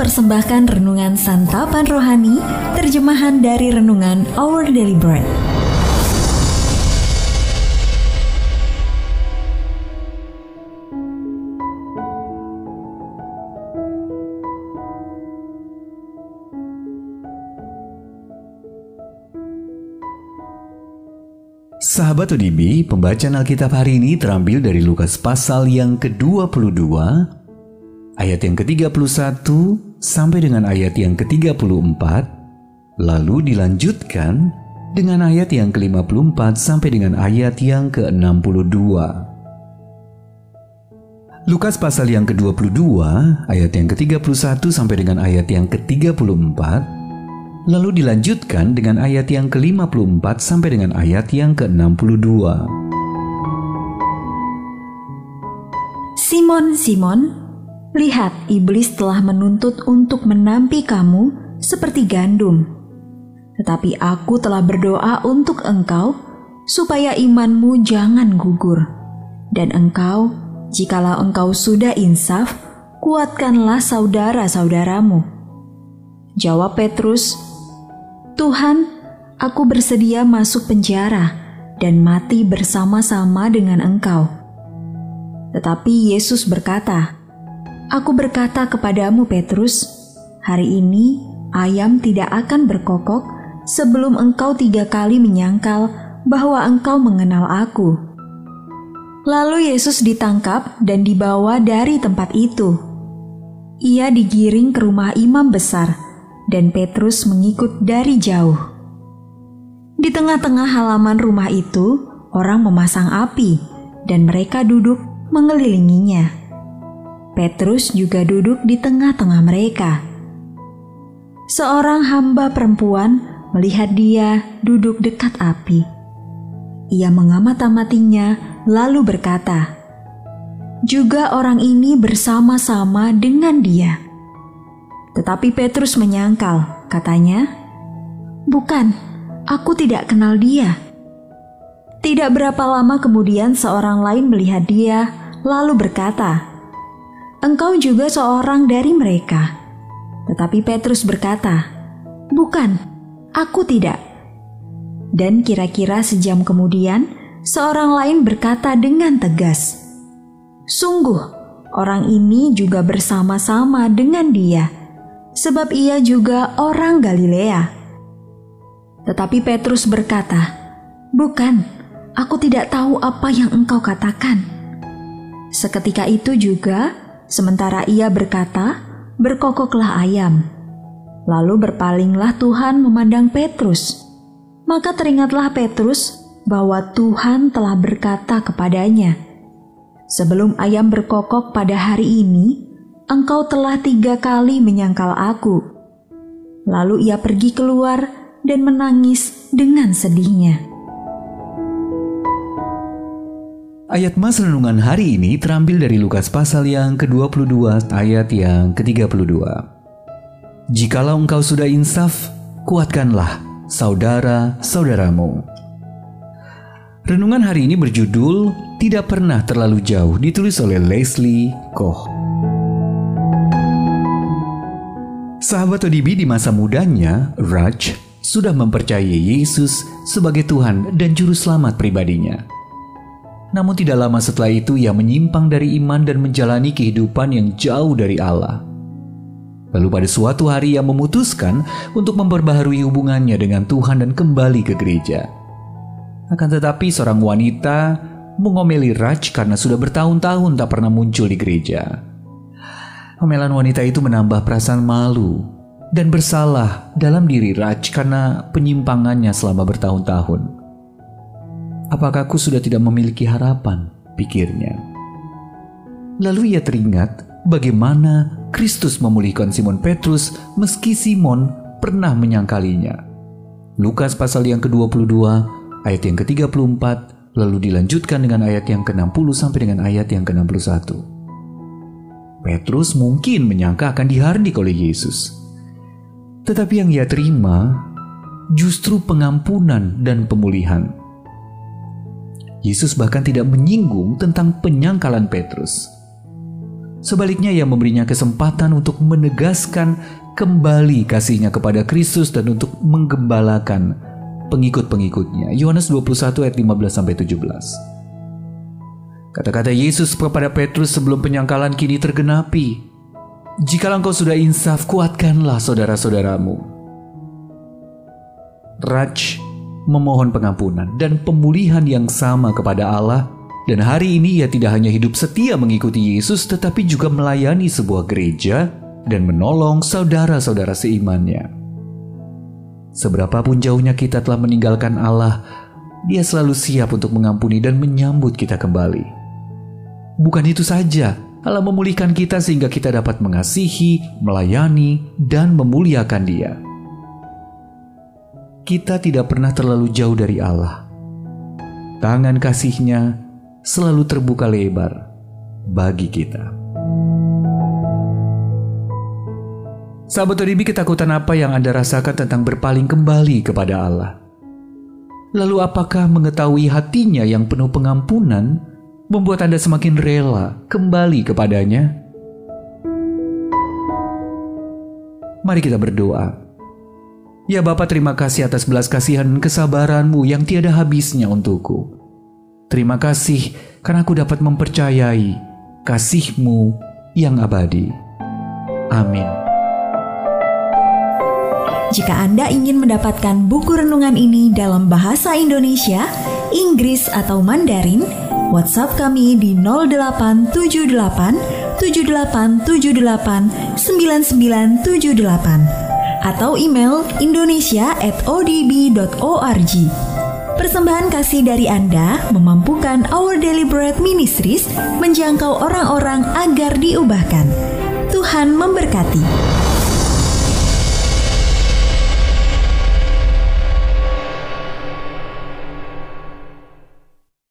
mempersembahkan renungan santapan rohani, terjemahan dari renungan Our Daily Bread. Sahabat ODB, pembacaan Alkitab hari ini terambil dari Lukas pasal yang ke-22, ayat yang ke-31 sampai dengan ayat yang ke-34, lalu dilanjutkan dengan ayat yang ke-54 sampai dengan ayat yang ke-62. Lukas pasal yang ke-22, ayat yang ke-31 sampai dengan ayat yang ke-34, lalu dilanjutkan dengan ayat yang ke-54 sampai dengan ayat yang ke-62. Simon, Simon, lihat iblis telah menuntut untuk menampi kamu seperti gandum. Tetapi aku telah berdoa untuk engkau supaya imanmu jangan gugur. Dan engkau, jikalau engkau sudah insaf, kuatkanlah saudara-saudaramu. Jawab Petrus, Tuhan, aku bersedia masuk penjara dan mati bersama-sama dengan Engkau. Tetapi Yesus berkata, Aku berkata kepadamu, Petrus, hari ini ayam tidak akan berkokok sebelum engkau tiga kali menyangkal bahwa engkau mengenal Aku. Lalu Yesus ditangkap dan dibawa dari tempat itu. Ia digiring ke rumah imam besar dan Petrus mengikut dari jauh. Di tengah-tengah halaman rumah itu, orang memasang api, dan mereka duduk mengelilinginya. Petrus juga duduk di tengah-tengah mereka. Seorang hamba perempuan melihat dia duduk dekat api. Ia mengamat-amatinya, lalu berkata, "Juga orang ini bersama-sama dengan dia." Tetapi Petrus menyangkal, katanya, "Bukan, aku tidak kenal dia." Tidak berapa lama kemudian seorang lain melihat dia, lalu berkata, "Engkau juga seorang dari mereka." Tetapi Petrus berkata, "Bukan, aku tidak." Dan kira-kira sejam kemudian, seorang lain berkata dengan tegas, "Sungguh, orang ini juga bersama-sama dengan dia." sebab ia juga orang Galilea. Tetapi Petrus berkata, "Bukan, aku tidak tahu apa yang engkau katakan." Seketika itu juga, sementara ia berkata, berkokoklah ayam. Lalu berpalinglah Tuhan memandang Petrus. Maka teringatlah Petrus bahwa Tuhan telah berkata kepadanya, "Sebelum ayam berkokok pada hari ini, engkau telah tiga kali menyangkal aku. Lalu ia pergi keluar dan menangis dengan sedihnya. Ayat Mas Renungan hari ini terambil dari Lukas pasal yang ke-22 ayat yang ke-32. Jikalau engkau sudah insaf, kuatkanlah saudara-saudaramu. Renungan hari ini berjudul Tidak Pernah Terlalu Jauh ditulis oleh Leslie Koch. Sahabat ODB di masa mudanya, Raj sudah mempercayai Yesus sebagai Tuhan dan Juru Selamat pribadinya. Namun tidak lama setelah itu ia menyimpang dari iman dan menjalani kehidupan yang jauh dari Allah. Lalu pada suatu hari ia memutuskan untuk memperbaharui hubungannya dengan Tuhan dan kembali ke gereja. Akan tetapi seorang wanita mengomeli Raj karena sudah bertahun-tahun tak pernah muncul di gereja. Omelan wanita itu menambah perasaan malu dan bersalah dalam diri Raj karena penyimpangannya selama bertahun-tahun. Apakah aku sudah tidak memiliki harapan? pikirnya. Lalu ia teringat bagaimana Kristus memulihkan Simon Petrus meski Simon pernah menyangkalinya. Lukas pasal yang ke-22 ayat yang ke-34 lalu dilanjutkan dengan ayat yang ke-60 sampai dengan ayat yang ke-61. Petrus mungkin menyangka akan dihardik oleh Yesus. Tetapi yang ia terima justru pengampunan dan pemulihan. Yesus bahkan tidak menyinggung tentang penyangkalan Petrus. Sebaliknya ia memberinya kesempatan untuk menegaskan kembali kasihnya kepada Kristus dan untuk menggembalakan pengikut-pengikutnya. Yohanes 21 ayat 15 sampai 17. Kata-kata Yesus kepada Petrus sebelum penyangkalan kini tergenapi. Jika engkau sudah insaf, kuatkanlah saudara-saudaramu. Raj memohon pengampunan dan pemulihan yang sama kepada Allah dan hari ini ia tidak hanya hidup setia mengikuti Yesus tetapi juga melayani sebuah gereja dan menolong saudara-saudara seimannya. Seberapapun jauhnya kita telah meninggalkan Allah, dia selalu siap untuk mengampuni dan menyambut kita kembali. Bukan itu saja, Allah memulihkan kita sehingga kita dapat mengasihi, melayani, dan memuliakan Dia. Kita tidak pernah terlalu jauh dari Allah. Tangan kasihnya selalu terbuka lebar bagi kita. Sahabat ODB ketakutan apa yang Anda rasakan tentang berpaling kembali kepada Allah? Lalu apakah mengetahui hatinya yang penuh pengampunan membuat Anda semakin rela kembali kepadanya? Mari kita berdoa. Ya Bapa terima kasih atas belas kasihan dan kesabaranmu yang tiada habisnya untukku. Terima kasih karena aku dapat mempercayai kasihmu yang abadi. Amin. Jika Anda ingin mendapatkan buku renungan ini dalam bahasa Indonesia, Inggris atau Mandarin, WhatsApp kami di 0878 7878 9978 atau email indonesia@odb.org. Persembahan kasih dari Anda memampukan Our Deliberate Ministries menjangkau orang-orang agar diubahkan. Tuhan memberkati.